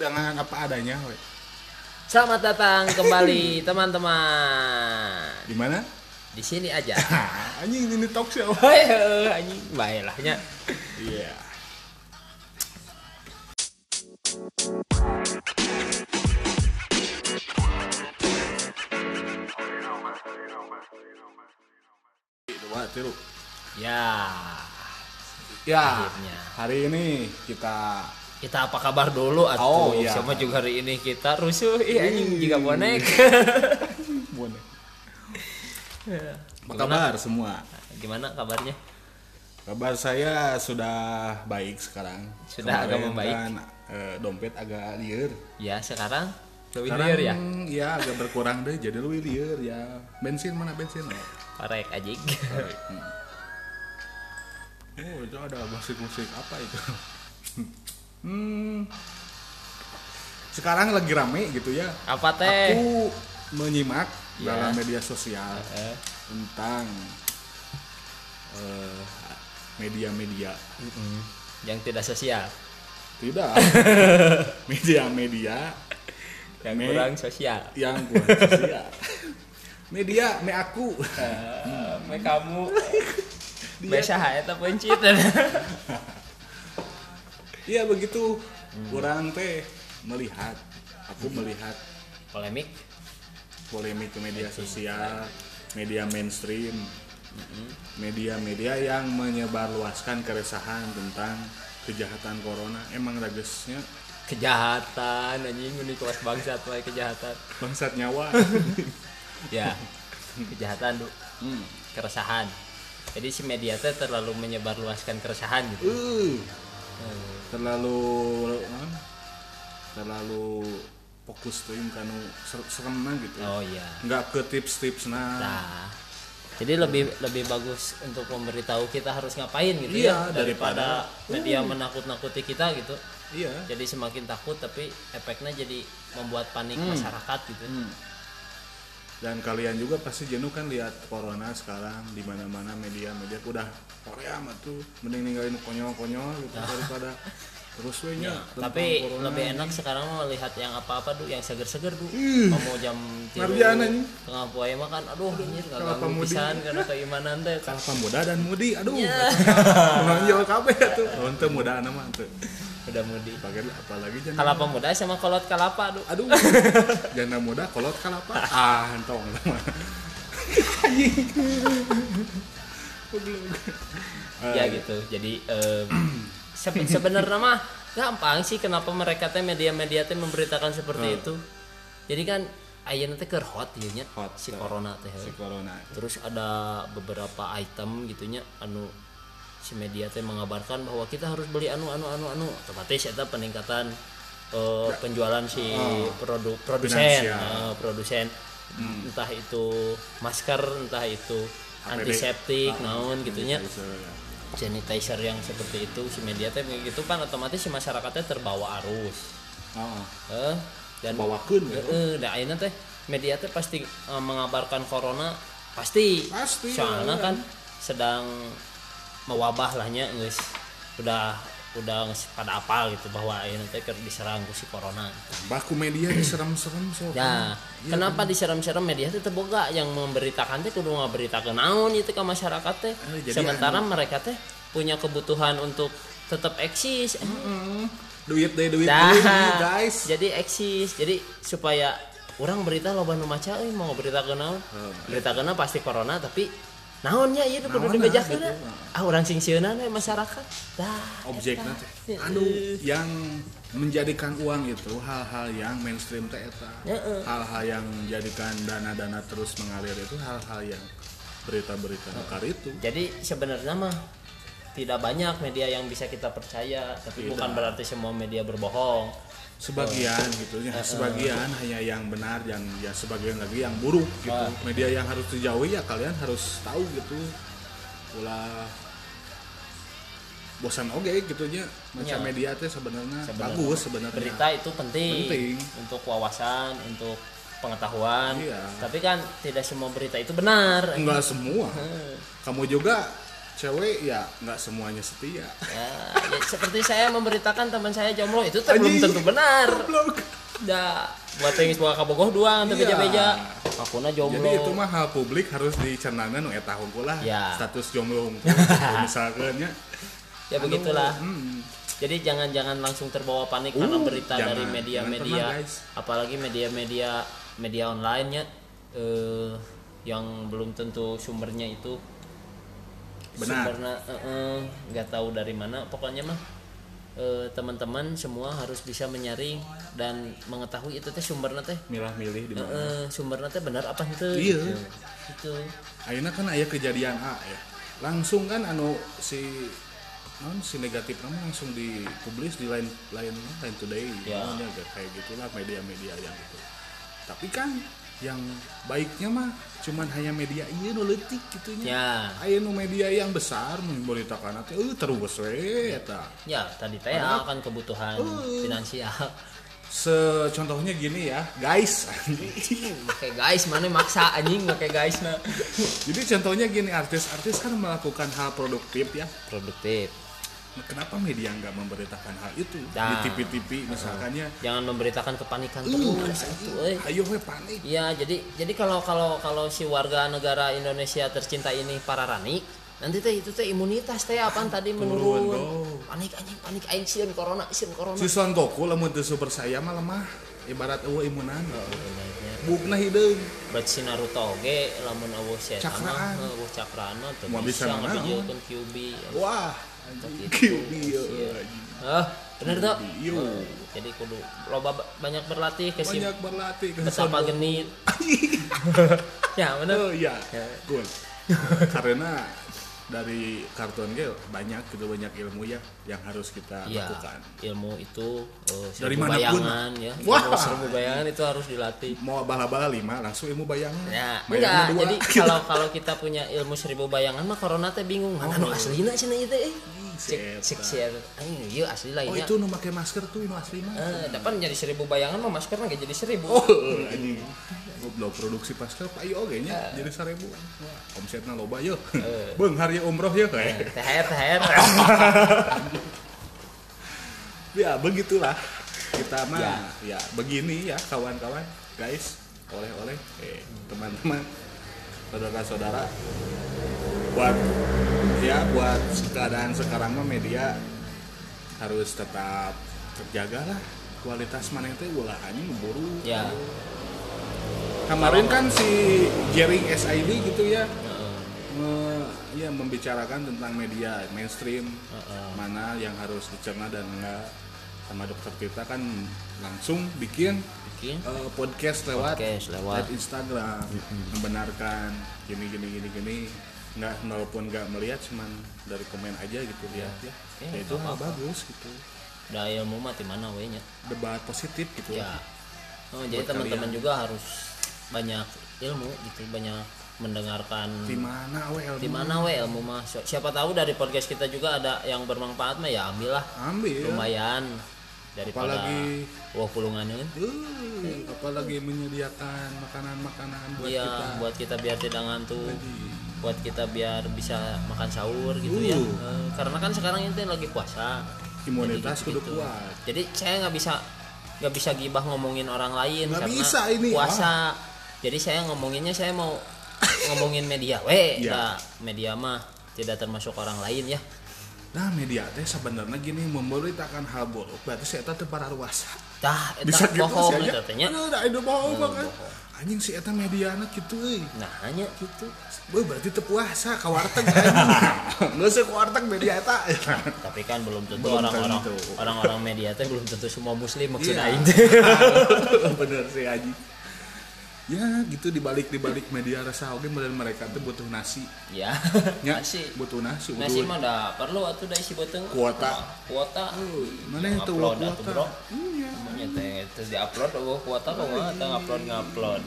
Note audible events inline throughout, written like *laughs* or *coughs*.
dengan apa adanya we. Selamat datang kembali *laughs* teman-teman. di mana Di sini aja. *laughs* anjing ini talk show *laughs* anjing baiklah nya. iya dua tiru Ya, ya Akhirnya. hari ini kita kita apa kabar dulu atuh? Oh, iya. Sama juga hari ini kita rusuh ih anjing juga bonek. *laughs* bonek apa kabar semua Gimana kabarnya? kabar saya sudah baik sekarang Sudah agak Kemarin membaik. kan, eh, dompet agak liar Ya, sekarang lebih Sekarang liar ya. ya agak berkurang deh jadi lebih liar ya bensin mana bensin oh, Korek anjing. oh itu ada musik musik apa itu *laughs* hmm sekarang lagi rame gitu ya Apa teh? aku menyimak Ya. dalam media sosial Eh, tentang eh, media-media mm-mm. yang tidak sosial, tidak *laughs* media-media yang Me- kurang sosial. yang kurang sosial *laughs* media me aku Eh, me kamu Biasa eta pencit. Iya begitu. Hmm. orang teh melihat. Aku melihat. Polemik. polemik ke media sosial media mainstream. Hmm. media-media yang menyebarluaskan keresahan tentang kejahatan corona. Emang ragesnya? Kejahatan anjing. Ini kelas bangsat wae kejahatan. Bangsat nyawa. *laughs* Ya kejahatan du. Hmm. keresahan. Jadi si media teh terlalu menyebarluaskan keresahan gitu. Uh, Hmm. terlalu terlalu fokus tuh kanu ser- serem gitu oh iya. Nggak ke tips-tips nah. Nah jadi lebih lebih bagus untuk memberitahu kita harus ngapain gitu Iya, ya daripada, daripada- media menakut-nakuti kita gitu. Iya. Jadi semakin takut tapi efeknya jadi membuat panik Hmm. masyarakat gitu. Dan kalian juga pasti jenuh kan lihat corona sekarang di mana mana media media udah Korea mah tuh mending ninggalin konyol-konyol gitu daripada terus we nya Nah. tapi corona. lebih enak sekarang melihat yang apa-apa tuh yang seger-seger tuh Ih, mau jam anjing. tengah poe mah kan aduh anjir gak Kelapa ganggu pisan karena keimanan teh. Kalapa muda dan mudi aduh Iya. menonjol kabeh tuh. Untuk muda nama tuh. Udah mudi pakai apalagi jangan kalapa muda sama kolot kalapa aduh aduh. *laughs* Janda muda kolot kalapa? *laughs* Ah entong *laughs* *laughs* ya gitu. Jadi em, *clears throat* sebe- sebenarnya mah gampang sih kenapa mereka teh media-media teh memberitakan seperti Hmm. itu. Jadi kan ayeuna teh keur hot ieu nya Hot, si so. corona teh si corona. Terus ada beberapa item gitunya anu si media teh mengabarkan bahwa kita harus beli anu anu anu anu. Otomatis eta peningkatan eh, penjualan si Oh. produk produsen. Eh, produsen. Entah itu masker entah itu. Antiseptik Ah, naon gitunya sanitizer, ya. sanitizer yang seperti itu si media teh gitu kan otomatis si masyarakatnya terbawa arus Oh, eh dan bawakeun gitu. Heeh, da ayeuna teh media teh pasti eh, mengabarkan corona pasti. Pasti, Soalnya ya. kan sedang mewabah lahnya geus udah udah pada apal gitu bahwa ayeuna teh keur diserang ku si corona. baku media diserem-serem so Ya, kenapa diserang-serang media teh teu boga yang memberitakan teh kudu ngaberitakeun naon itu ke masyarakat teh. Eh, Sementara mereka teh punya kebutuhan untuk tetap eksis. Hmm, duit deh duit Dah, duit guys. Jadi eksis. Jadi supaya orang berita loba nu maca euy mau berita naon? Oh, berita kena pasti corona tapi naonnya ieu kudu dibejakeun gitu. ah orang sing sieuna we masyarakat. Dah teh anu yang menjadikan uang itu hal-hal yang mainstream teh eta. Hal-hal yang menjadikan dana-dana terus mengalir itu hal-hal yang berita-berita nakar itu. Jadi sebenarnya mah tidak banyak media yang bisa kita percaya. Tapi Tidak. bukan berarti semua media berbohong sebagian gitu ya sebagian hanya yang benar dan ya sebagian lagi yang buruk gitu. Ah. media yang harus dijauhi ya kalian harus tahu gitu. Ulah bosan oke gitu nya. Macam Ya. media teh sebenarnya. bagus sebenarnya. Berita itu penting, Penting. untuk wawasan untuk pengetahuan. Iya. tapi kan tidak semua berita itu benar. Enggak semua. *laughs* Kamu juga cewek ya nggak semuanya setia. Ya, ya, seperti saya memberitakan teman saya jomblo itu teh belum tentu benar. Goblok. ya buat yang bawa kabogoh doang teu Iya. beja-beja. Akuna jomblo jadi itu mah hal publik harus dicernakan nu eta hungkul lah Ya. status jomblo *laughs* hungkul misalkan ya. Ya begitulah. hmm, jadi jangan-jangan langsung terbawa panik karena Uh, berita jangan. dari media-media apalagi media-media media online nya eh, yang belum tentu sumbernya itu Benar. sumbernya eh, eh, nggak tahu dari mana. Pokoknya mah eh, teman-teman semua harus bisa menyaring dan mengetahui itu teh sumbernya teh. Milah-milih di mana. Eh, sumbernya teh benar apa itu? Iya. itu. Ayeuna kan aya kejadian A ya. Langsung kan anu si non si negatif nama langsung dipublis di lain lain lain today. Ya. kayak- kayak gitulah media-media yang itu. Tapi kan yang baiknya mah cuman hanya media iya nu leutik gitunya ya aya nu media yang besar memberitakan nanti eh terus we eta ya tadi teh akan kebutuhan Uh. finansial secontohnya gini ya guys Oke guys, mana maksa anjing oke guys nah. jadi contohnya gini artis-artis kan melakukan hal produktif ya Produktif. Nah, kenapa media nggak memberitakan hal itu Nah. di TV-TV misalkannya Jangan memberitakan kepanikan uh, terus itu euy. ayo we panik Iya, jadi jadi kalau kalau kalau si warga negara Indonesia tercinta ini para rani, nanti teh itu teh imunitas teh apaan tadi menurun. bro. Panik anjing, panik aing sieun corona, sieun corona. si Son Goku lamun teu super saya mah lemah ibarat eueuh imunan Oh, bukna hideung Berarti si Naruto oge lamun eueuh Cakraan. mah eueuh cakraan mah teu bisa ngabijeukeun QB. wah Gitu. Ah, bener tuh. Oh, jadi kudu loba ba- banyak berlatih ke banyak berlatih ke Goku. genit. *laughs* ya, bener. oh iya Ya. good karena dari kartun ge banyak gitu banyak ilmu ya yang harus kita Iya, lakukan ilmu itu eh, Dari seribu mana pun. bayangan ya. Wah. Ilmu seribu bayangan itu harus dilatih. mau bala-bala lima langsung ilmu bayangan Ya, enggak. Jadi *laughs* kalau kalau kita punya ilmu seribu bayangan mah corona teh bingung. Mana nu aslina cenah ieu teh? eh? Cek cek ieu asli oh lainnya. itu nu make masker tuh nu asli mah Eh, dapat jadi seribu bayangan mah maskernya nggak jadi seribu. Oh, *laughs* anjing. Goblok produksi pastel payu oge nya jadi seribu. Wah, omsetna loba yeuh. Beung hari umroh yeuh kayak. Teher teher. *laughs* Ya, begitulah. Kita mah Ya. ya, begini ya kawan-kawan, guys. Oleh-oleh eh teman-teman, saudara-saudara. Buat ya buat keadaan sekarang mah media harus tetap terjaga lah. Kualitas mana itu ulah anjing buru. Ya. kemarin kan si Jerry SID gitu ya me- ya membicarakan tentang media mainstream Heeh. mana yang harus dicerna dan enggak. Sama dokter kita kan langsung bikin Bikin? eh, podcast lewat Podcast lewat. Instagram membenarkan gini gini gini gini nggak walaupun nggak melihat cuman dari komen aja gitu lihat ya Ya, ya itu mah bagus gitu. Da ilmu mah di mana we nya. debat positif gitu. Ya. Oh, jadi teman-teman juga harus banyak ilmu gitu, banyak mendengarkan. Di mana we ilmu? di mana we ilmu mah? Si- siapa tahu dari podcast kita juga ada yang bermanfaat mah ya ambillah ambil. Lumayan. Daripada Apalagi- wah pulungan Uh, apalagi menyediakan makanan-makanan buat iya kita. buat kita biar tidak ngantuk buat kita biar bisa makan sahur gitu Uh. ya Eh, karena kan sekarang ini lagi puasa. Imunitas Jadi kudu gitu-gitu. kuat. Jadi saya nggak bisa nggak bisa gibah ngomongin orang lain Nggak karena bisa ini, puasa. Jadi saya ngomonginnya saya mau *laughs* ngomongin media. We Iya. Nah, media mah tidak termasuk orang lain ya. Nah media teh sebenarnya gini memberitakan hal buruk berarti saya teh para luas dah bisa gitu bohong sih eta aja teh nya. Aduh, itu bohong. kan anjing si eta mediana gitu euy. Nah hanya gitu. Boy, berarti teu puasa ka warteg anjing. *laughs* Usah ke warteg media eta. *laughs* Tapi kan belum tentu orang-orang orang-orang media teh belum tentu semua muslim maksud Iya. aing *laughs* bener sih Haji ya gitu dibalik dibalik media rasa oke dan mereka tuh butuh nasi. Ya *laughs* ya nasi. butuh nasi nasi butuh mah dah perlu atuh da isi beuteung. Kuota. kuota. Mana yang tuh upload atuh bro. Kuota Iya. Teh terus di-upload oh kuota kok mah teu ngupload ngupload.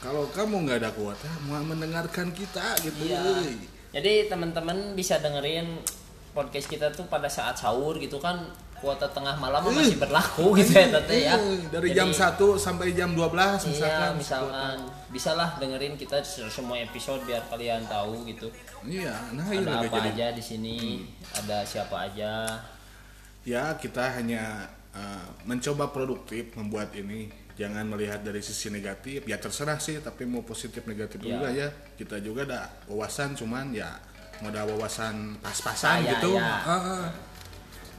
kalau kamu nggak ada kuota mau mendengarkan kita gitu. Euy. Jadi teman-teman bisa dengerin podcast kita tuh pada saat sahur gitu kan kuota tengah malam mah masih berlaku gitu ya tete ya. Eh, dari Jadi, jam 1 sampai jam 12 misalkan iya misalkan bisalah dengerin kita semua episode biar kalian tahu gitu. Iya nah ada juga apa jadi. aja di sini? Ada siapa aja? Ya kita hanya uh, mencoba produktif membuat ini. Jangan melihat dari sisi negatif. Ya terserah sih tapi mau positif negatif Ya. juga ya. Kita juga ada wawasan cuman ya modal wawasan pas-pasan Ah, gitu. ya. Ah, ah.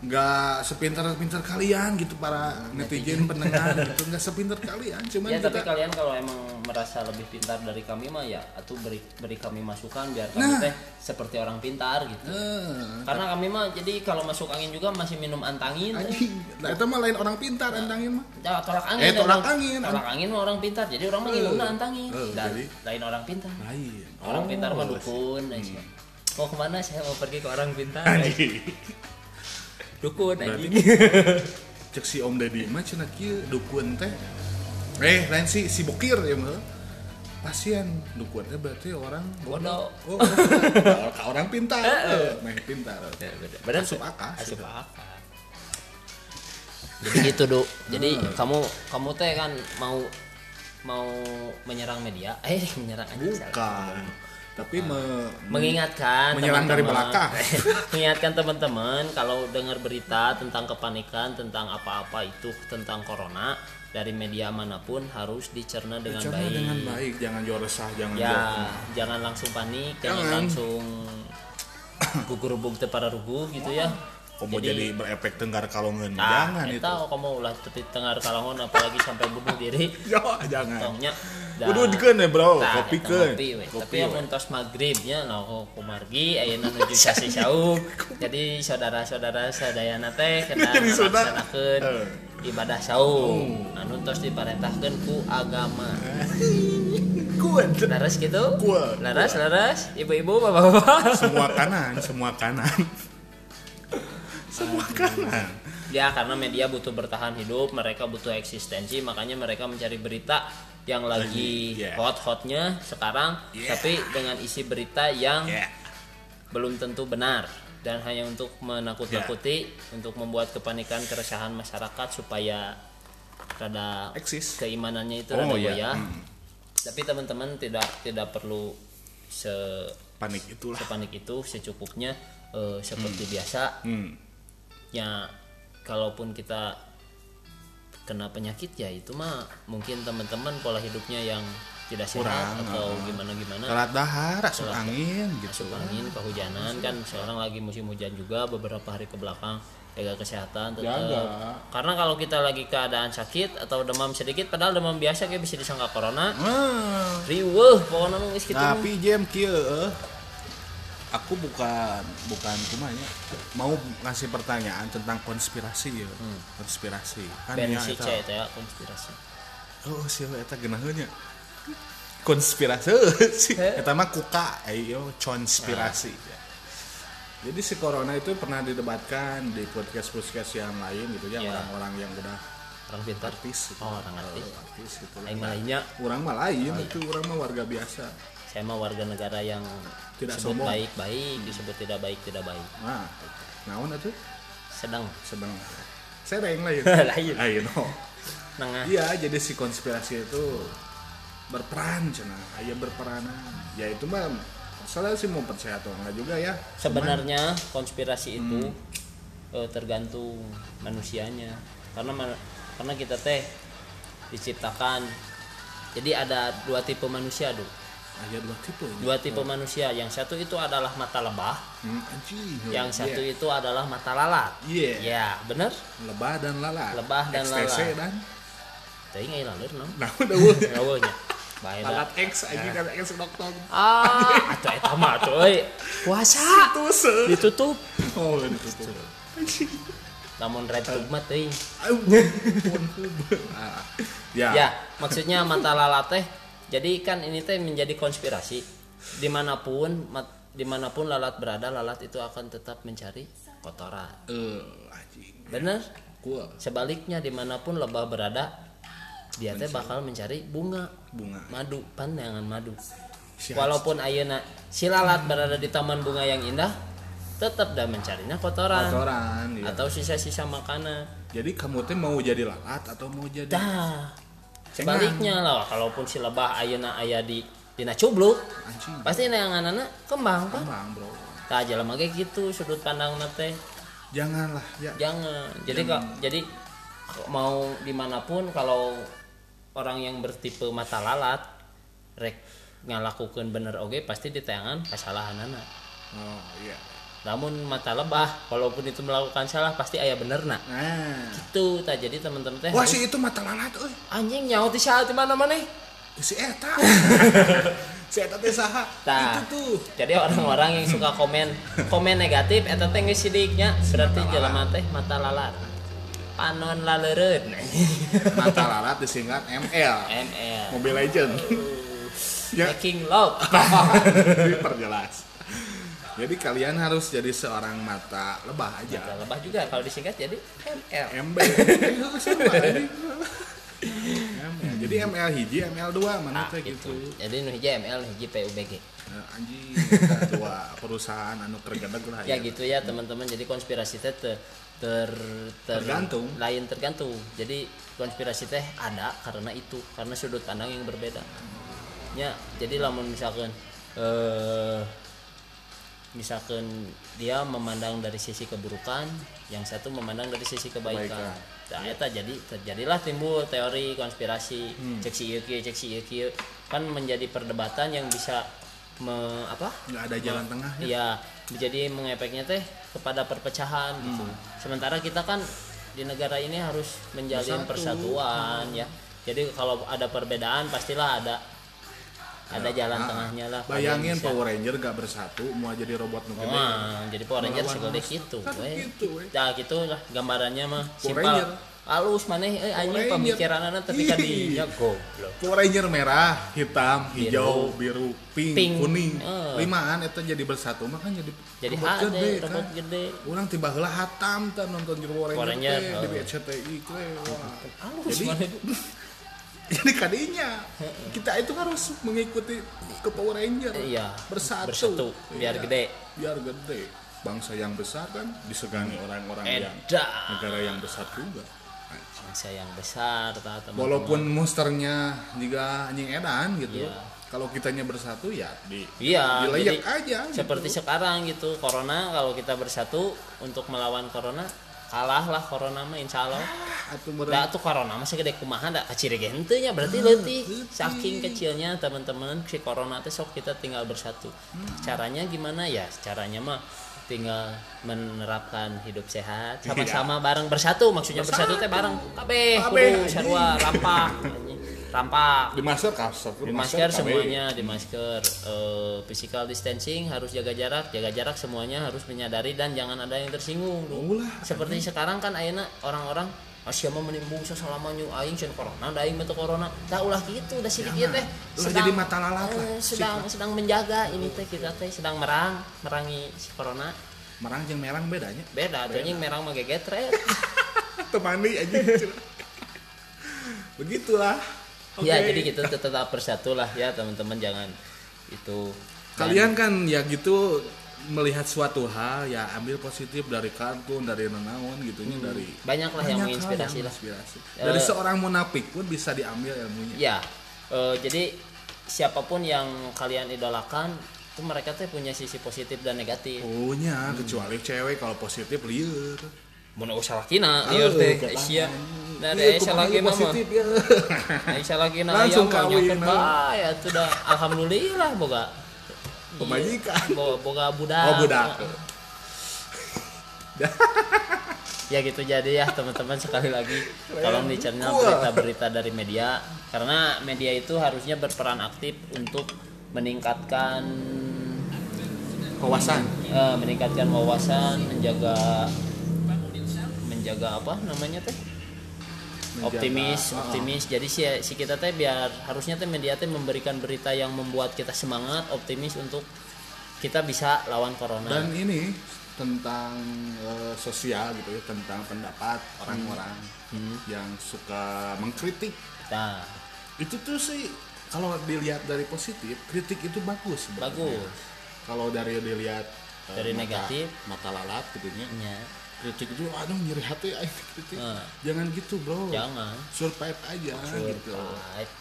Nggak sepintar-pintar kalian gitu para netizen pendengar *laughs* gitu. Nggak sepintar kalian cuman ya tapi kita kalian kalau emang merasa lebih pintar dari kami mah ya atau beri beri kami masukan biar kami Nah. teh seperti orang pintar gitu. Eh, karena kami mah jadi kalau masuk angin juga masih minum antangin. Anjing. Nah itu mah lain orang pintar antangin mah. Ya, tolak angin Eh, dan tolak orang- angin. tolak angin mah orang pintar jadi orang mah Eh. ngilumna antangin. Eh, dan jadi? lain orang pintar. lain. Orang Oh, pintar mah dukun aja mau ke mana saya? Mau pergi ke orang pintar. *laughs* dukun Berarti anjing. *laughs* cek si Om Deddy. Mah cenah kieu dukun teh? Eh lain si si bokir ya mah. Pasien dukun teh berarti orang Bodoh. oh, oh. *laughs* Orang pintar. Eh, meh pintar. Benar Asup akal, asup gitu. akal. Jadi gitu dok jadi kamu kamu teh kan mau mau menyerang media? Eh menyerang aja bukan tapi me, mengingatkan Menyerang dari belakang. *laughs* mengingatkan teman-teman kalau dengar berita tentang kepanikan tentang apa-apa itu tentang corona dari media mana pun harus dicerna dengan Bicara baik. dengan baik. Jangan jual resah jangan ya jual jangan langsung panik jangan, Jangan. langsung gugur bug teu para rugu gitu ya kamu jadi, berefek tenggar kalongan nah, jangan itu eta kamu ulah tepi tengar kalangon apalagi sampai bunuh diri *laughs* ya jangan tongnya Kudu dikeun ya bro Nah, kopi keun Tapi yang mentos maghribnya nah kumargi ayeuna nuju sasi *laughs* saum. Jadi saudara-saudara sadayana teh *laughs* kena Jadi melaksanakeun Eh. ibadah saum. Anu tos diparentahkeun ku agama. Kuat. Laras gitu? Kuat. Laras, laras, ibu-ibu, bapak-bapak. semua kanan semua kanan semua kanan Ya karena media butuh bertahan hidup, mereka butuh eksistensi, makanya mereka mencari berita yang lagi yeah. hot-hotnya sekarang, Yeah. tapi dengan isi berita yang ya belum tentu benar dan hanya untuk menakut-nakuti untuk membuat kepanikan keresahan masyarakat supaya rada eksis keimanannya itu Oh, rada iya. goyah. Hmm. Tapi teman-teman tidak tidak perlu se panik itulah sepanik itu secukupnya eh, seperti biasa hmm. Ya kalaupun kita kena penyakit ya itu mah mungkin teman-teman pola hidupnya yang tidak sehat Kurang, atau ah. gimana gimana kelat dahar asup angin gitu masuk angin kehujanan kan sekarang lagi musim hujan juga beberapa hari ke belakang jaga kesehatan tetap Jaga. karena kalau kita lagi keadaan sakit atau demam sedikit padahal demam biasa kayak bisa disangka corona Ah, riweuh pokoknya nu mah. tapi jam kieu. Aku bukan bukan kumanya mau ngasih pertanyaan tentang konspirasi ya. Konspirasi. Kan Ben ya si eta C teh ya konspirasi. Oh siapa eta geunahnya konspirasi. Sih He. eta mah kuka ayo konspirasi. Jadi si corona itu pernah didebatkan di podcast podcast yang lain gitu ya Iya. orang-orang yang udah orang pintar. artis gitu. oh orang artis. Eh, artis gitu. Mah lainnya orang mah lain itu orang mah warga biasa saya mah warga negara yang Tidak disebut sombong. baik baik disebut tidak baik tidak baik. Nah naon itu? Sedang. Sedang. Saya yang lain. *laughs* Lain. lain oh nengah. Iya jadi si konspirasi itu berperan cina. Ayah berperanan ya itu mah salah sih mau percaya atau enggak juga ya. Sebenarnya konspirasi itu Hmm. eh, tergantung manusianya. Karena karena kita teh diciptakan. Jadi ada dua tipe manusia tuh ayah dua tipe ini. dua tipe manusia. Yang satu itu adalah mata lebah hmm, anjing. Yang Iya. satu itu adalah mata lalat. Iya. ya bener? Lebah dan lalat. Lebah dan XTC lalat. dan? Tapi nggak lalir no? Nah udah udah ngawanya baik lalat X anjing kan X dokter ah *laughs* atuh eta mah euy puasa. Itu ditutup. Oh ditutup. Namun red mah teuing *laughs* Ah, ya. Ya maksudnya mata lalat teh jadi kan ini teh menjadi konspirasi. Di mana pun mat- di mana pun lalat berada lalat itu akan tetap mencari kotoran. Eh anjing. Bener? Sebaliknya di mana pun lebah berada dia teh bakal mencari bunga. Bunga. Madu pandangan madu. Si walaupun ayeuna si lalat berada di taman bunga yang indah tetap dah mencarinya kotoran, kotoran iya. atau sisa-sisa makanan. Jadi kamu teh mau jadi lalat atau mau jadi dah sebaliknya lah kalaupun si lebah ayeuna aya di dina cubluk anjing. pasti neanganana kembang kan kembang bro. Tak jelema ge gitu sudut pandang teh. Janganlah ya. Jangan. Jadi kak jadi mau di mana pun kalau orang yang bertipe mata lalat rek ngalakukan bener oge pasti ditayangan kesalahan anak oh iya namun mata lebah walaupun itu melakukan salah pasti ayah bener nak. Nah. Itu tak. Jadi teman-teman teh wah si itu mata lalat euy. Anjing nyawa di saat di mana mana? Si eta. *laughs* Si eta teh saha. Tah. itu tuh. jadi orang-orang yang suka komen komen negatif eta teh geus sidiknya. Berarti jelema teh mata lalat. Panon laleureun. *laughs* Mata lalat disingkat ML ML Mobile Legend. Ya. Making love. *laughs* Diperjelas jadi kalian harus jadi seorang mata lebah aja Mata lebah juga kalau disingkat jadi ML. ML. *laughs* jadi ML hiji ML 2 mana Ah, teh gitu. gitu jadi nu hiji ML nu hiji PUBG Nah, anjing kita dua perusahaan anu kergedeg lah ya gitu ya teman-teman jadi konspirasi teh ter, ter, ter- Tergantung. lain tergantung jadi konspirasi teh ada karena itu karena sudut pandang yang berbeda ya jadi lamun misalkan eh misalkan dia memandang dari sisi keburukan yang satu memandang dari sisi kebaikan nah eta jadi terjadilah timbul teori konspirasi Hmm. cek si ieu kieu, cek si ieu kieu. kan menjadi perdebatan yang bisa me, apa nggak ada jalan tengah ya Iya, jadi mengefeknya teh kepada perpecahan gitu. Hmm. Sementara kita kan di negara ini harus menjalin Bersatu. persatuan ya. Jadi kalau ada perbedaan pastilah ada ada jalan Nah, tengahnya lah. bayangin Power Ranger gak bersatu mau jadi robot nu gede jadi Power Ranger segede gitu, Kan we. gitu, we. Nah, gitu lah gambarannya mah Power simpel. Ranger. Halus maneh euy anjing Ranger. pemikiranana tapi kan Ih. dinya goblok. Power Ranger merah, hitam, hijau, biru, pink, Pink. kuning. Eh. Limaan itu jadi bersatu mah kan jadi Jadi robot ada gede robot kan. gede. Orang tiba heula hatam teh nonton Power Power Ranger Ranger, teh di oh. BCTI. Wah. Halus Jadi-. *laughs* *laughs* Jadi kadinya kita itu harus mengikuti ke Power Ranger. Iya, Bersatu. bersatu, biar Iya. gede. Biar gede. Bangsa yang besar kan disegani orang-orang yang negara yang besar juga. bangsa yang besar ta, teman-teman. Walaupun monsternya juga anjing edan gitu. Iya. Kalau kitanya bersatu ya di iya dileyak jadi aja gitu. seperti sekarang gitu corona kalau kita bersatu untuk melawan corona kalah lah corona mah insya Allah. Atuh. Dah tuh corona masih gede kumaha da kaciri gentenya berarti letih saking kecilnya teman-teman si corona teh sok kita tinggal bersatu. Caranya gimana? Ya caranya mah tinggal menerapkan hidup sehat sama-sama bareng bersatu. Maksudnya bersatu teh bareng. Kabeh Kabeh, kudu sarua rampak rampak di masker kasar di masker semuanya di masker Eh, physical distancing harus jaga jarak jaga jarak semuanya harus menyadari dan jangan ada yang tersinggung. Ulah, seperti sekarang kan ayeuna orang-orang Asia mah menimbung sasalama nyu aing cenah corona da aing mah corona. Da ulah gitu da sidik ieu teh. Ulah jadi mata lalat lah. eh, sedang sedang menjaga ini teh kita teh sedang merang merangi si corona. Merang jeung merang bedanya. Beda tuh anjing merang mah gegetret. *laughs* Temani aja *laughs* begitulah Oke. ya jadi kita tetap bersatu lah ya teman-teman jangan itu kalian kan ya gitu melihat suatu hal ya ambil positif dari kartun dari nenawan gitu nya dari banyak lah yang menginspirasi yang lah menginspirasi. Dari seorang munafik pun bisa diambil ilmunya Ya, eh, jadi siapa pun yang kalian idolakan itu mereka tuh punya sisi positif dan negatif. punya kecuali cewek kalau positif liar Mau usah lakina, Oh, liar teh, sia. Nah, Iya, ada Aisyah kumaha lagi ya *laughs* Aisyah lagi na Langsung kawin, nyakeun nah. bae atuh dah. Alhamdulillah boga. Pemajikan. Iya, boga, boga budak. oh budak *laughs* Ya gitu jadi ya teman-teman sekali lagi tolong dicerna berita-berita dari media karena media itu harusnya berperan aktif untuk meningkatkan kawasan eh, meningkatkan wawasan menjaga menjaga apa namanya teh Menjaga- optimis Ah. optimis jadi si, si kita teh biar harusnya teh media teh memberikan berita yang membuat kita semangat optimis untuk kita bisa lawan corona dan ini tentang eh, sosial gitu ya tentang pendapat orang-orang Hmm. yang suka mengkritik nah itu tuh sih kalau dilihat dari positif kritik itu bagus sebenarnya. bagus kalau dari dilihat eh, Dari mata- negatif. mata lalat gitu nya kritik itu aduh nyeri hati aing kritik. Nah. jangan gitu bro. Jangan. Survive aja gitu. Survive.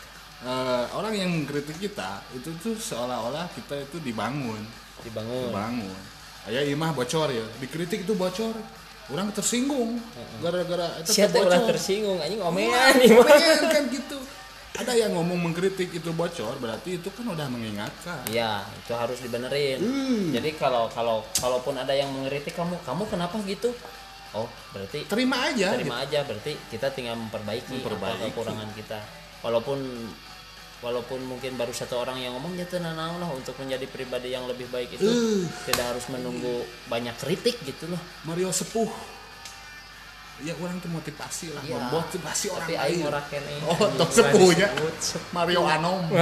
Eh, orang yang kritik kita itu tuh seolah-olah kita itu dibangun. Dibangun. Dibangun. Ayah imah bocor ya. Dikritik itu bocor. Orang tersinggung. Gara-gara itu siapa bocor. tersinggung? Anjing mah. pengen kan gitu ada yang ngomong mengkritik itu bocor berarti itu kan udah mengingatkan Iya, itu harus dibenerin. Hmm. Jadi kalau kalau kalaupun ada yang mengkritik kamu, kamu kenapa gitu? Oh, berarti terima aja gitu. terima aja. Berarti kita tinggal memperbaiki, Memperbaiki. apa kekurangan kita. Walaupun walaupun mungkin baru satu orang yang ngomong ya tenang lah untuk menjadi pribadi yang lebih baik itu Uh. tidak harus menunggu banyak kritik gitu loh. Mario sepuh ya orang tuh motivasi lah Iya. memotivasi orang Tapi lain aing ora kene. Oh, Anjing, tok sepuhnya. Mario Anom *laughs*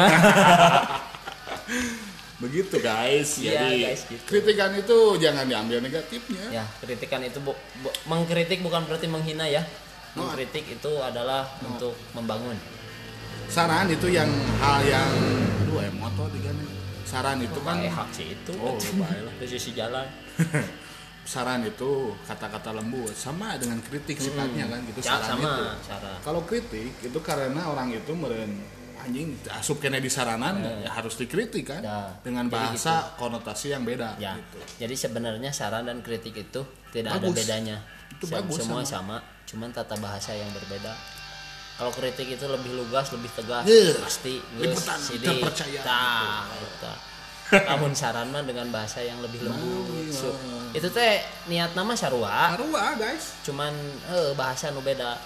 begitu guys Iya, jadi guys, gitu. kritikan itu jangan diambil negatifnya Ya, kritikan itu bu, bu- mengkritik bukan berarti menghina ya. Mengkritik itu adalah untuk membangun. saran itu yang hal yang aduh emoto digana saran itu kan Eh hak sih itu. oh Di sisi jalan. *laughs* saran itu kata-kata lembut sama dengan kritik sifatnya kan gitu Ya, saran sama itu cara. kalau kritik itu karena orang itu meren anjing asup kena di saranan ya harus dikritik kan Ya. dengan bahasa konotasi yang beda Ya. gitu. Jadi sebenarnya saran dan kritik itu tidak ada Bagus. bedanya. Itu Sem- bagus, Semua sama. sama. cuman tata bahasa yang berbeda. Kalau kritik itu lebih lugas, lebih tegas, pasti Liputan, geus, kita percaya. Tah, eta. Namun saran mah dengan bahasa yang lebih lembut. iya. So, itu teh niat nama sarua, Arwah guys cuman eh bahasa nu beda.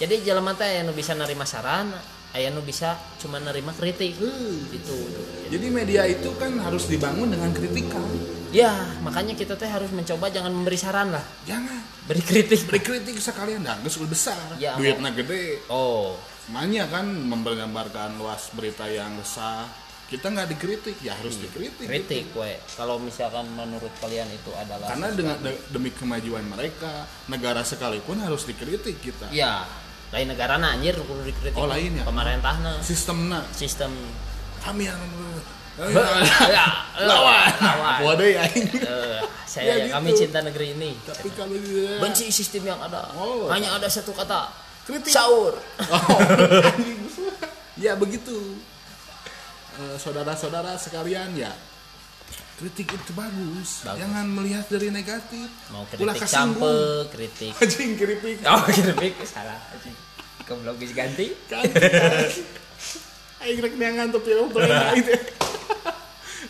Jadi jelema teh anu bisa nerima saran, aya nu bisa cuma nerima kritik. Gitu. jadi media itu kan harus dibangun dengan kritikan Ya, makanya kita teh harus mencoba jangan memberi saran lah, jangan beri kritik. beri kritik sekalian dah geus besar Ya, duitnya gede Oh, Makanya kan menggambarkan luas berita yang resah kita nggak dikritik ya harus dikritik Hmm. kritik we. Kalau misalkan menurut kalian itu adalah karena dengan de- demi kemajuan mereka negara sekalipun harus dikritik kita ya, lain negara na anjir kudu dikritik. Oh, lain ya? Pemerintahna sistemnya sistem kami yang *laughs* ya, lawan lawan. ada ya ini Eh, saya Ya, gitu. kami cinta negeri ini. tapi kalau Benci sistem yang ada. Oh. Hanya ada satu kata. Kritik. Sahur. Oh, *laughs* *laughs* ya begitu saudara-saudara sekalian ya. Kritik itu bagus, Bagus. jangan melihat dari negatif. Mau kritik campe, kritik. *laughs* anjing kritik Oh, kritik salah anjing. Geus ganti. kan *laughs* aing rek neangan tuh film telenga *laughs* itu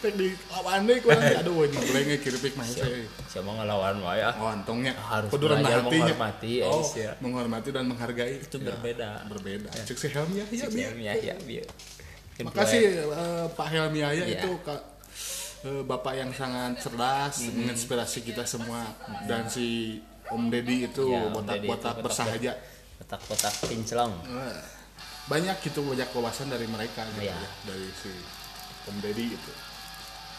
rek di deui kurang. Aduh ini telenga kritik mah saya. Siapa ngelawan wae ya? oh untungnya Harus kudu menghormati, ya, oh, ya. menghormati dan menghargai. Itu Ya, berbeda. berbeda. Cek si Helmi ya biar. Ya, ya, biar. Makasih eh, Pak Helmi Yahya Iya. itu Kak eh, Bapak yang sangat cerdas Mm-hmm. menginspirasi kita semua dan si Om Deddy itu Ya, itu botak-botak botak- bersahaja Kotak-kotak pinclong. Eh, banyak gitu banyak wawasan dari mereka gitu Iya. ya dari si Om Deddy itu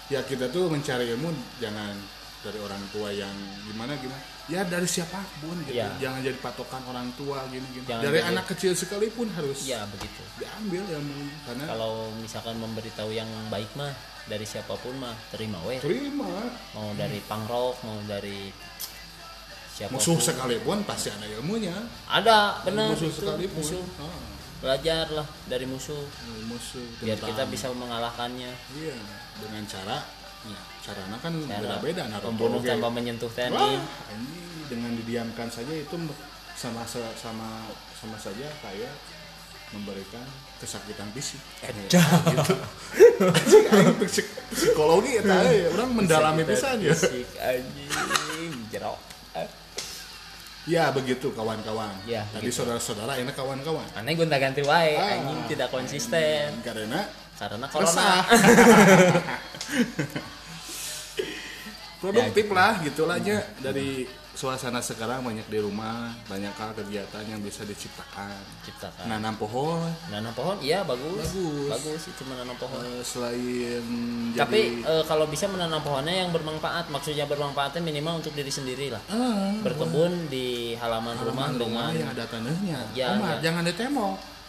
ya kita tuh mencari ilmu jangan dari orang tua yang gimana gimana ya dari siapa pun gitu Iya. jangan jadi patokan orang tua gini gini Jangan dari jadi- anak kecil sekalipun harus Iya, begitu. diambil ilmu karena Kalau misalkan memberitahu yang baik mah dari siapa pun mah terima weh. terima Mau dari pangrok, mau dari siapa pun. musuh sekalipun pasti ada ilmunya Ada, benar. musuh itu, sekalipun musuh. Ah, Belajar lah dari musuh musuh biar kita bisa mengalahkannya. iya dengan cara ya caranya kan beda-beda Naruto Pembunuh tanpa menyentuh Wah, TNI. anjing, dengan didiamkan saja itu sama sama sama saja kayak memberikan kesakitan fisik. Edah. gitu. *laughs* Anjing, aing psik- psikologi eta ya, orang mendalami pisan ya. Fisik anjing, jerok. Eh, Ya begitu kawan-kawan. Ya, Tadi gitu. saudara-saudara ini kawan-kawan. Aneh gonta ganti wae, Ah. anjing tidak konsisten. Karena Karena corona. *laughs* Produktif Ya, lah gitulah aja dari suasana sekarang banyak di rumah, banyak hal kegiatan yang bisa diciptakan. Ciptakan. Nanam pohon, Nanam pohon iya bagus. Bagus. Bagus sih menanam pohon. Eh, selain Tapi jadi eh, kalau bisa menanam pohonnya yang bermanfaat, maksudnya bermanfaatnya minimal untuk diri sendiri lah. Ah, Berkebun di halaman, rumah halaman rumah dengan yang ada tanahnya. Ya, Omar, ya. jangan ditembok.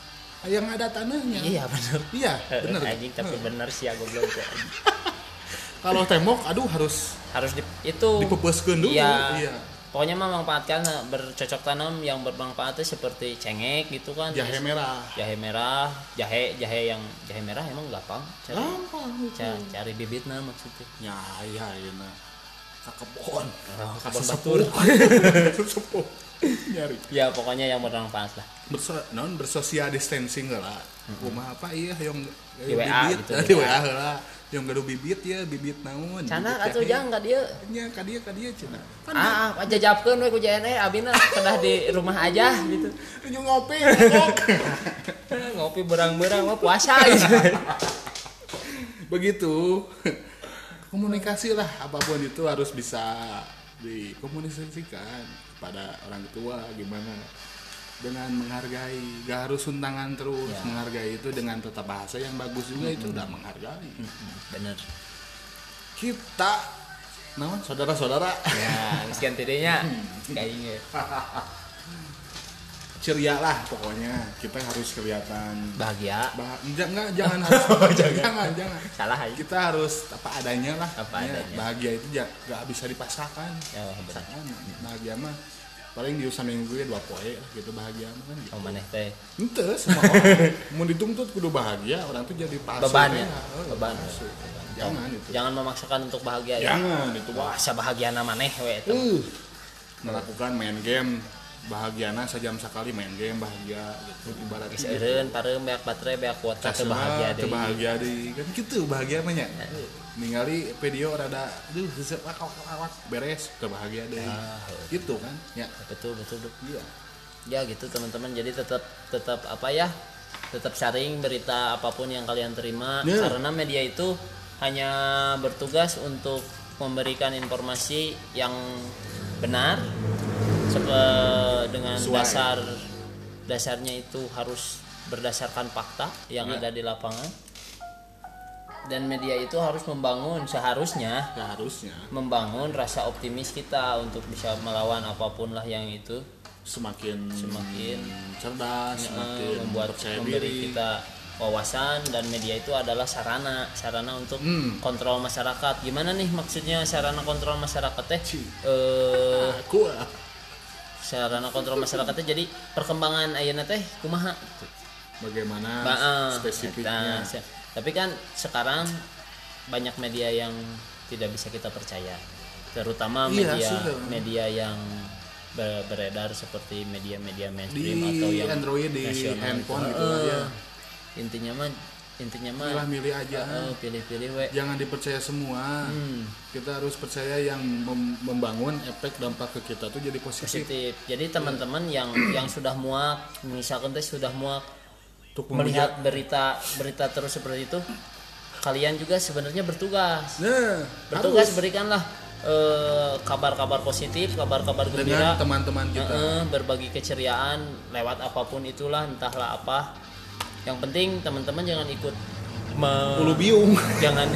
Yang ada tanahnya. Iya benar. Iya, benar. Anjing tapi benar sih aku belum *laughs* kalau tembok aduh harus harus di, itu dipepeskeun dulu. Iya. iya. Pokoknya mah manfaatkan eh, bercocok tanam yang bermanfaat itu seperti cengek gitu kan. Jahe merah. jahe merah jahe jahe yang jahe merah emang gampang cari. Gampang ca- cari bibitnya maksudnya. Ya iya iya ke kebon Oh, ke kebon sesepuh *laughs* nyari. Ya pokoknya yang bermanfaat lah. Berso non bersosial distancing lah. Rumah apa? Iya yang Di WA gitu, *laughs* di di WA lah. Yang gaduh bibit ya bibit naon. Cana bibit atau jangan nggak dia. Nya kadia kadia cina. Kan ah ah, aja japkeun we ku JNE abina kedah di rumah aja *laughs* gitu. Nyu ngopi ngopi. *laughs* Berang-berang mah puasa gitu. Begitu. Komunikasi lah apa pun itu harus bisa dikomunikasikan kepada orang tua gimana? Dengan menghargai gak harus suntangan terus Ya. menghargai itu dengan tata bahasa yang bagus juga itu udah menghargai. Bener. Kita naon? Saudara-saudara. Ya sekian tidinya kayaknya *laughs* ceria lah pokoknya. Kita harus kelihatan bahagia. Bah enggak, enggak jangan harus *laughs* jangan. Jangan salah aja kita harus apa adanya lah. Apa Ya, adanya. bahagia itu ja- gak bisa dipaksakan. Ya bahagia mah paling di usaha minggu ya dua poe lah gitu bahagia mah kan gitu. oh maneh teh. Ente semua orang. *laughs* Mau dituntut kudu bahagia orang tuh jadi palsu Beban ya? Oh, Beban. palsu. jangan itu. jangan memaksakan untuk bahagia ya? Jangan itu wah sabahagia maneh we eta. uh. Melakukan main game bahagiana sejam sekali main game bahagia. Gitu ibarat Geus eureun pareum beak baterai beak kuota teu bahagia teu deui. bahagia deui. Kan gitu bahagia mah nya. Ningali video rada aduh heuseut awak beres teu bahagia deui. Ah, gitu kan ya betul betul betul. iya. Ya gitu teman-teman. Jadi tetap tetap apa ya tetap sharing berita apa pun yang kalian terima. Ya. karena media itu hanya bertugas untuk memberikan informasi yang benar. Dengan Sesuai. dasar dasarnya itu harus berdasarkan fakta yang Ya. ada di lapangan. Dan media itu harus membangun seharusnya ya harusnya membangun rasa optimis kita untuk bisa melawan apa pun lah yang itu. Semakin Semakin, cerdas semakin membuat percaya memberi diri. kita wawasan dan media itu adalah sarana sarana untuk Hmm. kontrol masyarakat gimana nih maksudnya sarana kontrol masyarakat teh eh ah. sarana kontrol masyarakatnya jadi perkembangan ayeuna teh kumaha bagaimana Baa, spesifiknya eta, se- tapi kan sekarang banyak media yang tidak bisa kita percaya terutama Iya media sih, ya. media yang ber- beredar seperti media-media mainstream Di atau yang Android, di nasional handphone itu. gitu lah, Eh, ya. Intinya mah intinya mah Milih milih aja. eh, pilih-pilih we. Jangan dipercaya semua. Hmm. kita harus percaya yang mem- membangun efek dampak ke kita tuh jadi positif. Positif. Jadi teman-teman yang yang sudah muak misalkan teh sudah muak untuk melihat berita berita terus seperti itu kalian juga sebenarnya bertugas. Nah bertugas harus. berikanlah eh, kabar-kabar positif kabar-kabar dengan gembira. teman-teman kita. Eh, berbagi keceriaan lewat apa pun itulah entahlah apa yang penting teman-teman jangan ikut ulu biung. jangan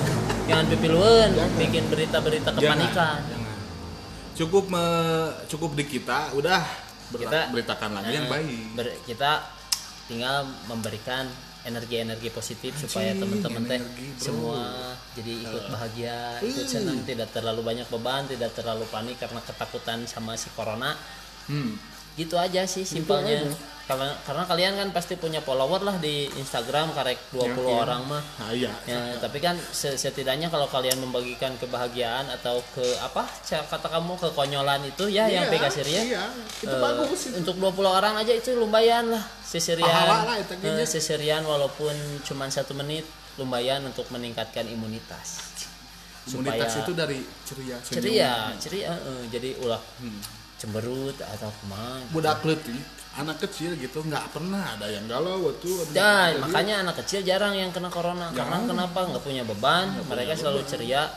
jangan pipiluan bikin berita-berita kepanikan. Jangan. cukup me- cukup di kita udah. Ber- Kita- beritakan lagi yang Eh, baik. ber- kita tinggal memberikan energi-energi positif supaya Anjing, teman-teman teh semua jadi ikut bahagia ikut senang tidak terlalu banyak beban tidak terlalu panik karena ketakutan sama si corona. Hmm. Gitu aja sih simpelnya. aja. karena karena kalian kan pasti punya follower lah di Instagram karek 20 Yakin. orang mah. Nah iya ya tapi kan se- setidaknya kalau kalian membagikan kebahagiaan atau ke apa kata kamu kekonyolan itu ya yang Iya, Pegasir ya iya itu Eh, bagus itu. untuk 20 orang aja itu lumayan lah. Seserian Pahala lah eh, seserian walaupun cuma satu menit lumayan untuk meningkatkan imunitas. Imunitas supaya- itu dari ceria ceria ceria eh, jadi ulah. Hmm. Cemberut atau ke mana budak letik anak kecil gitu nggak pernah ada yang galau waktu Dan Jadi, makanya anak kecil jarang yang kena corona. Karena Jarang. kenapa? Nggak punya beban. mereka selalu ceria.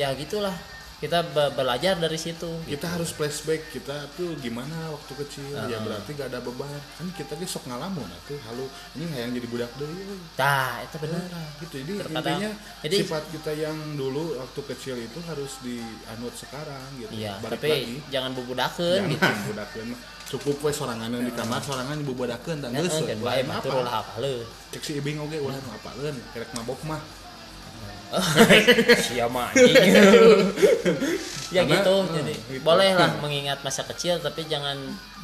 Ya gitulah. Kita be- belajar dari situ. kita harus flashback kita tuh gimana waktu kecil Ah. ya berarti gak ada beban. Kan kita ge sok ngalamun atuh halu ini hayang jadi budak deui Nah, itu benar. Nah, gitu. Jadi Terkadang- intinya jadi- sifat kita yang dulu waktu kecil itu harus dianut sekarang gitu. Iya, Balik tapi lagi. jangan bubudakeun gitu. cukup we sorangan di kamar sorangan bubudakeun dan Heeh, geus. Lain batur apa? apa cek si ibing oge ulah nu apaleun kerek mabok mah siapa anjing. *laughs* Ya Karena, gitu eh, jadi gitu. boleh lah mengingat masa kecil tapi jangan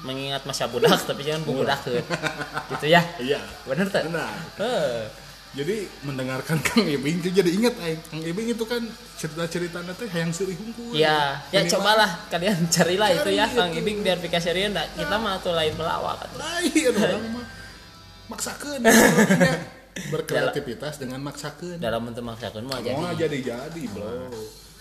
mengingat masa budak *laughs* tapi jangan budak gitu ya? Iya. Bener tak benar. Eh, jadi mendengarkan *laughs* Kang Ibing itu jadi ingat aing Kang Ibing itu kan cerita-cerita nanti hayang seuih hungkul ya ya Minimal- cobalah kalian carilah itu ya Cari Kang itu. Ibing biar pika serius nggak kita mah tuh lain pelawak lain orang mah. Orangnya. Berkreativitas dengan maksakeun. Dalam bentuk maksakan mah jadi mau jadi. jadi bro.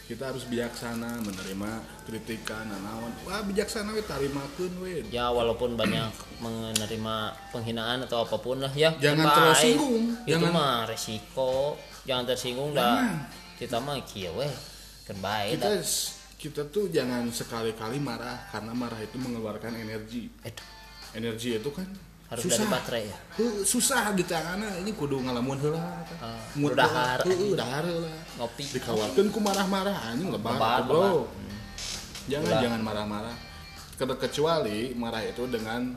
Kita harus bijaksana menerima kritikan nanaon wah bijaksana we tarimakeun we. Ya walaupun banyak menerima penghinaan atau apa pun lah ya. Jangan tersinggung. itu Jangan- mah resiko. Jangan tersinggung dah. Kita mah kieu we. Kan baik kita dah. kita tuh jangan sekali-kali marah karena marah itu mengeluarkan energi. Energi itu kan harus susah. dari baterai ya? Susah di tanganna ini kudu ngalamun heula Ah, Mood kudu dahar. Heuh, dahar heula. Ngopi. Dikawarkeun ku marah-marah anjing lebar, Lebar, bro. lebar. jangan Udah. jangan marah-marah. Ke- kecuali marah itu dengan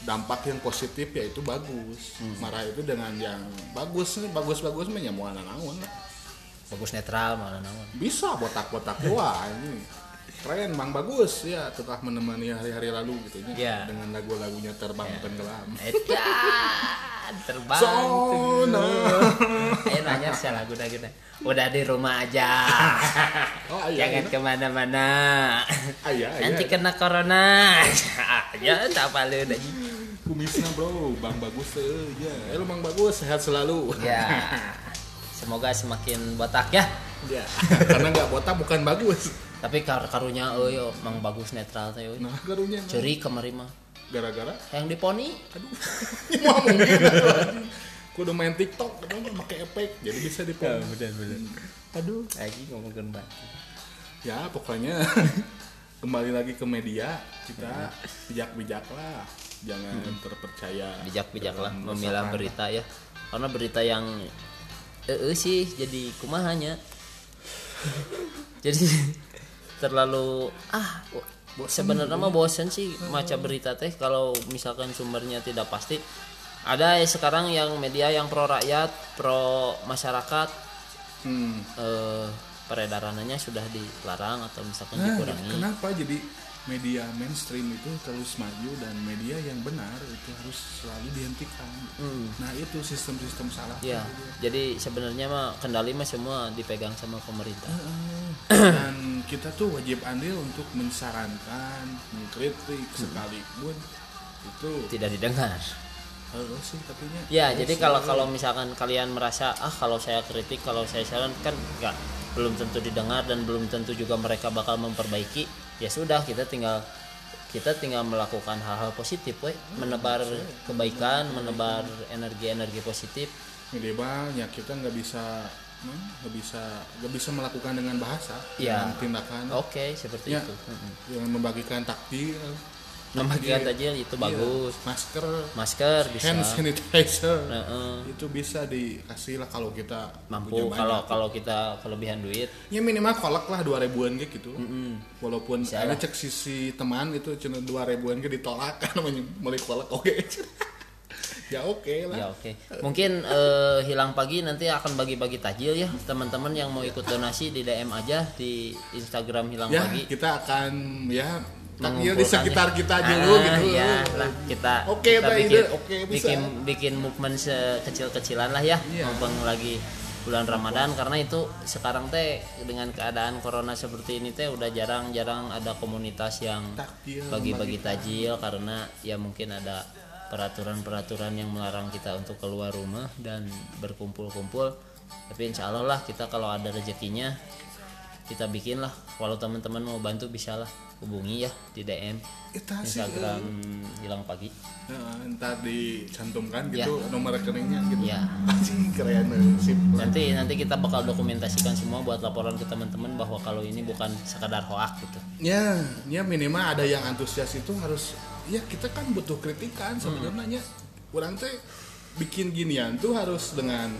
dampak yang positif yaitu bagus. Hmm. marah itu dengan yang bagus nih bagus-bagus mah nyamuan naon bagus netral malah naon. Bisa botak-botak ini keren mang bagus. Ya telah menemani hari-hari lalu gitu. Ya. dengan lagu-lagunya terbang tenggelam. Edan, terbang. Sona. eh *laughs* nanya sih lagu lagu udah di rumah aja. *laughs* Oh iya jangan iya. ke mana-mana. Ah, iya, iya. nanti kena corona. *laughs* Ya tak palu dah kumisnya bro. Bang bagus eh ya eh, lu bang bagus. Sehat selalu. Ya. Semoga semakin botak ya. Ya karena nggak botak bukan bagus tapi kar karunya oh yo mang bagus netral teh euy. nah karunya nah. ceri kemari mah. Gara-gara? Yang di poni aduh. *laughs* Wah mungkin kudu main tiktok kadang mah pakai efek jadi bisa di bener bener. Aduh. Lagi ngomongin banget ya pokoknya *laughs* kembali lagi ke media kita bijak-bijak lah. Jangan terpercaya. Bijak-bijaklah dalam memilah berita ya. Karena berita yang eh sih jadi kumahanya *laughs* jadi terlalu ah. sebenarnya mah bosen sih maca berita teh kalau misalkan sumbernya tidak pasti. Ada ya sekarang yang media yang pro rakyat pro masyarakat hmm. eh, peredarannya sudah dilarang atau misalkan Nah, dikurangi. kenapa? Jadi media mainstream itu terus maju dan media yang benar itu harus selalu dihentikan. Hmm. Nah itu sistem-sistem salah. ya jadi sebenarnya mah kendali mah semua dipegang sama pemerintah *coughs* Dan kita tuh wajib andil untuk mensarankan, mengkritik sekalipun itu tidak didengar sih tapi nya. Ya, jadi kalau kalau misalkan kalian merasa ah kalau saya kritik, kalau saya saran kan enggak belum tentu didengar dan belum tentu juga mereka bakal memperbaiki. Ya sudah, kita tinggal kita tinggal melakukan hal-hal positif, we. menebar kebaikan, menebar energi-energi positif. media banyak kita nggak bisa hmm, nggak bisa nggak bisa melakukan dengan bahasa Ya. dengan tindakan Oke, seperti Ya. itu. Dengan membagikan takdir Membagikan Takdir. tajil itu Iya, bagus. masker Masker bisa. hand sanitizer Heeh. itu bisa dikasih lah kalau kita mampu kalau kalau kita kelebihan duit ya minimal kolak lah dua ribuan gitu mm, walaupun Bisa ada cek sisi teman itu cuma dua ribuan ke ditolak *laughs* kan namanya mulai kolak oke *laughs* ya oke lah Ya oke. Mungkin eh, hilang pagi nanti akan bagi-bagi tajil ya teman-teman yang mau ikut donasi di DM aja di Instagram hilang ya pagi. kita akan ya takdir di mengumpulkannya. sekitar kita dulu Ah, gitu Ya lah kita Oke, kita ada bikin. Oke, bisa. bikin bikin movement sekecil-kecilan lah ya Iya. mumpung lagi bulan Ramadan karena itu sekarang teh dengan keadaan corona seperti ini teh udah jarang-jarang ada komunitas yang Takjil, bagi-bagi tajil karena ya mungkin ada peraturan-peraturan yang melarang kita untuk keluar rumah dan berkumpul-kumpul tapi insya Allah lah kita kalau ada rezekinya kita bikin lah kalau teman-teman mau bantu bisa lah hubungi ya di DM Eta sih Instagram hilang pagi. Ya, ntar dicantumkan Ya. gitu nomor rekeningnya gitu. Ya. *laughs* Anjing, keren sip. Nanti nanti kita bakal dokumentasikan semua buat laporan ke teman-teman bahwa kalau ini bukan sekadar hoak gitu. Ya ya minimal ada yang antusias itu harus ya kita kan butuh kritikan sebenarnya. Orang teh bikin ginian tuh harus dengan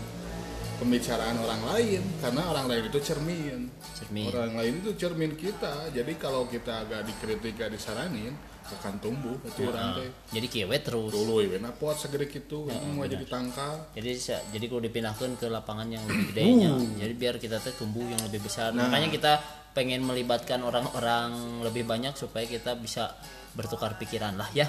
pembicaraan orang lain karena orang lain itu cermin. Cermin. orang lain itu cermin kita. Jadi kalau kita agak dikritik gak disaranin akan tumbuh itu orang teh. Jadi kieu terus. Dulu ya nah pot segede gitu. Mau jadi tangkal. Jadi jadi kalau dipindahkan ke lapangan yang lebih gedenya jadi biar kita teh tumbuh yang lebih besar. Makanya kita pengen melibatkan orang-orang lebih banyak supaya kita bisa bertukar pikiran lah ya.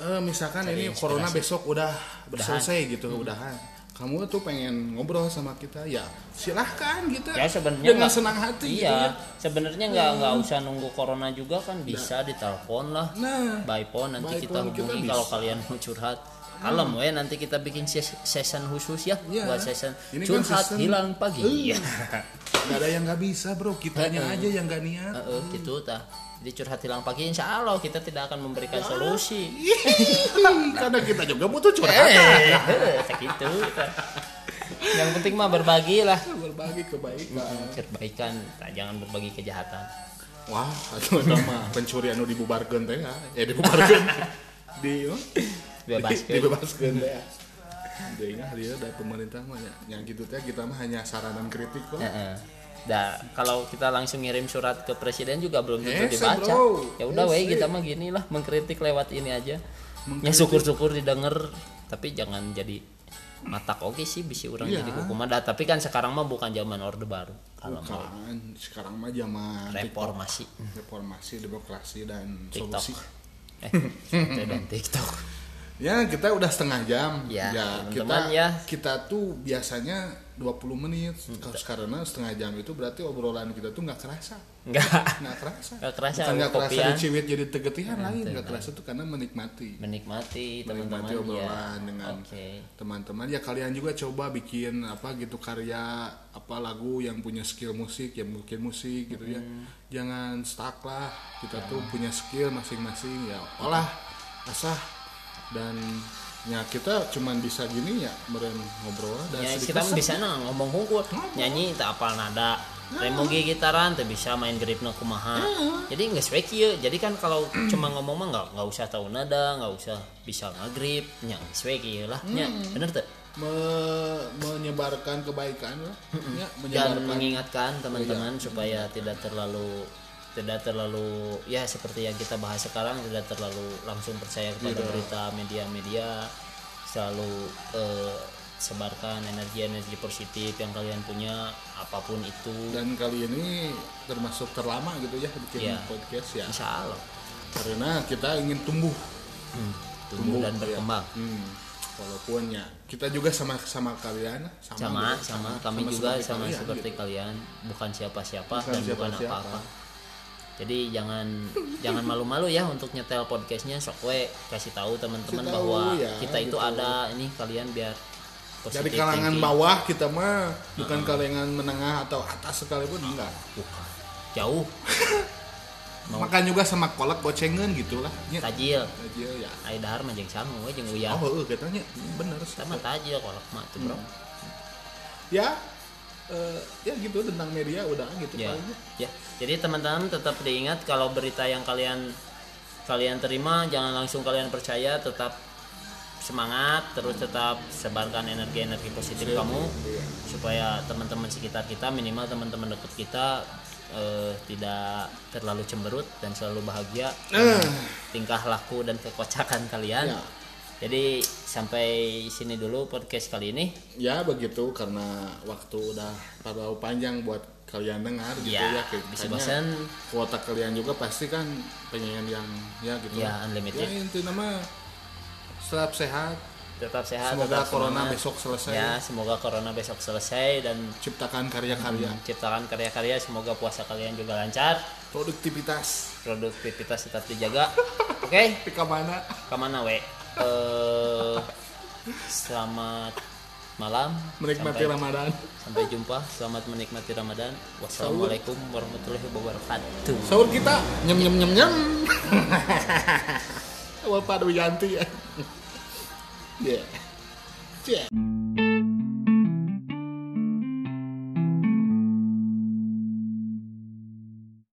Eh, misalkan ini corona besok udah selesai gitu udahan kamu tuh pengen ngobrol sama kita ya silahkan gitu. Ya sebenarnya dengan nggak- senang hati gitu iya ya. sebenarnya nggak nggak usah nunggu corona juga kan bisa ditelepon lah. Nah. By phone nanti By kita phone hubungi kalau kalian mau curhat kalem we nanti kita bikin ses- session khusus ya Iya. buat session Ini kan curhat season- hilang pagi. Eh. Iya. *laughs* nggak ada yang nggak bisa bro. Kitanya aja yang nggak niat. Heeh, gitu tah jadi curhat hilang pagi insya Allah kita tidak akan memberikan solusi. *laughs* Karena kita juga butuh eh curhatan gitu yang penting mah berbagi lah. *laughs* Berbagi kebaikan. Kebaikan jangan berbagi kejahatan. Wah itu mah pencurian nu dibubarkeun teh ya. Eh dibubarkeun. Di Bebaskeun. dibebaskeun teh ya Dia ingat dia dari pemerintah mah ya, yang gitu teh kita mah hanya saran dan kritik kok. Heeh. Dah, kalau kita langsung ngirim surat ke presiden juga belum tentu dibaca. Ya udah we Ese. kita mah gini lah mengkritik lewat ini aja. Ya syukur-syukur didengar tapi jangan jadi matak oke sih bisi orang Iya. jadi hukuman dah tapi kan sekarang mah bukan zaman orde baru kalau mau Bukan, sekarang mah zaman reformasi TikTok. reformasi, demokrasi dan TikTok solusi. eh *laughs* dan TikTok Ya, kita udah setengah jam. Ya, kita teman-teman ya. kita tuh biasanya 20 menit. Kalau karena setengah jam itu berarti obrolan kita tuh nggak kerasa. enggak Nggak kerasa. Nggak kerasa, Bukan nggak kerasa diciwit jadi tegetihan lain, nggak kerasa tuh karena menikmati. menikmati teman-teman Menikmati ya obrolan dengan teman-teman ya kalian juga coba bikin apa gitu karya apa lagu yang punya skill musik yang bikin musik gitu ya Hmm. jangan stuck lah kita tuh punya skill masing-masing ya olah asah dan ya kita cuman bisa gini ya meren ngobrol dan ya kita bisa nah ngomong hungkul nyanyi tak apal nada. Remogi gitaran tuh bisa main gripna kumaha. Jadi nggak sesuai kieu. Jadi kan kalau cuma ngomong mah nggak nggak usah tahu nada nggak usah bisa ngagrip nya nggak sesuai kieu lah nya. Bener tuh Me- menyebarkan kebaikan lah. Ya dan menyebarkan mengingatkan teman-teman supaya tidak terlalu tidak terlalu ya seperti yang kita bahas sekarang tidak terlalu langsung percaya kepada Tidak. berita media-media selalu eh, sebarkan energi-energi positif yang kalian punya apa pun itu dan kali ini termasuk terlama gitu ya bikin Iya. podcast ya insya Allah karena kita ingin tumbuh hmm, tumbuh dan ya. berkembang Hmm, walaupun ya kita juga sama sama kalian sama gitu. sama kami juga seperti sama kalian, seperti gitu. kalian bukan siapa-siapa Bukan dan bukan siapa-siapa. apa-apa jadi jangan *laughs* jangan malu-malu ya untuk nyetel podcastnya. Sok we kasih tahu teman-teman bahwa ya, kita itu gitu. ada ini kalian biar dari kalangan thinking. bawah kita mah bukan kalangan menengah atau atas sekalipun enggak. Bukan. jauh. *laughs* Mau- makan juga sama kolak gocengan gitu lah ya. Tajil. Aja ya. Ai dahar mah jeung sangu we jeung uyah. Oh heeh, katanya. Bener mah tajil kolak mah tuh bro. Ya eh, ya gitu tentang media udah gitu ya paling. ya jadi teman-teman tetap diingat kalau berita yang kalian kalian terima jangan langsung kalian percaya tetap semangat terus tetap sebarkan energi-energi positif kamu Iya. supaya teman-teman sekitar kita minimal teman-teman dekat kita eh, tidak terlalu cemberut dan selalu bahagia dengan tingkah laku dan kekocakan kalian Ya. Jadi sampai sini dulu podcast kali ini. Ya begitu karena waktu udah terlalu panjang buat kalian dengar gitu ya ya, bisa bosan kuota kalian juga pasti kan pengen yang ya gitu. Ya, unlimited. ya inti nama tetap sehat. Tetap sehat semoga tetap corona semangat. besok selesai. Ya semoga corona besok selesai dan ciptakan karya-karya ciptakan karya-karya semoga puasa kalian juga lancar. Produktivitas. Produktivitas tetap dijaga. Oke? *laughs* Di mana? Ke mana we Eh, selamat malam. Menikmati sampai, Ramadan. sampai jumpa. Selamat menikmati Ramadan. Wassalamualaikum warahmatullahi wabarakatuh. Sahur kita nyem nyem nyem nyem. *laughs* Bapak Wiyanti ya. Yeah. yeah.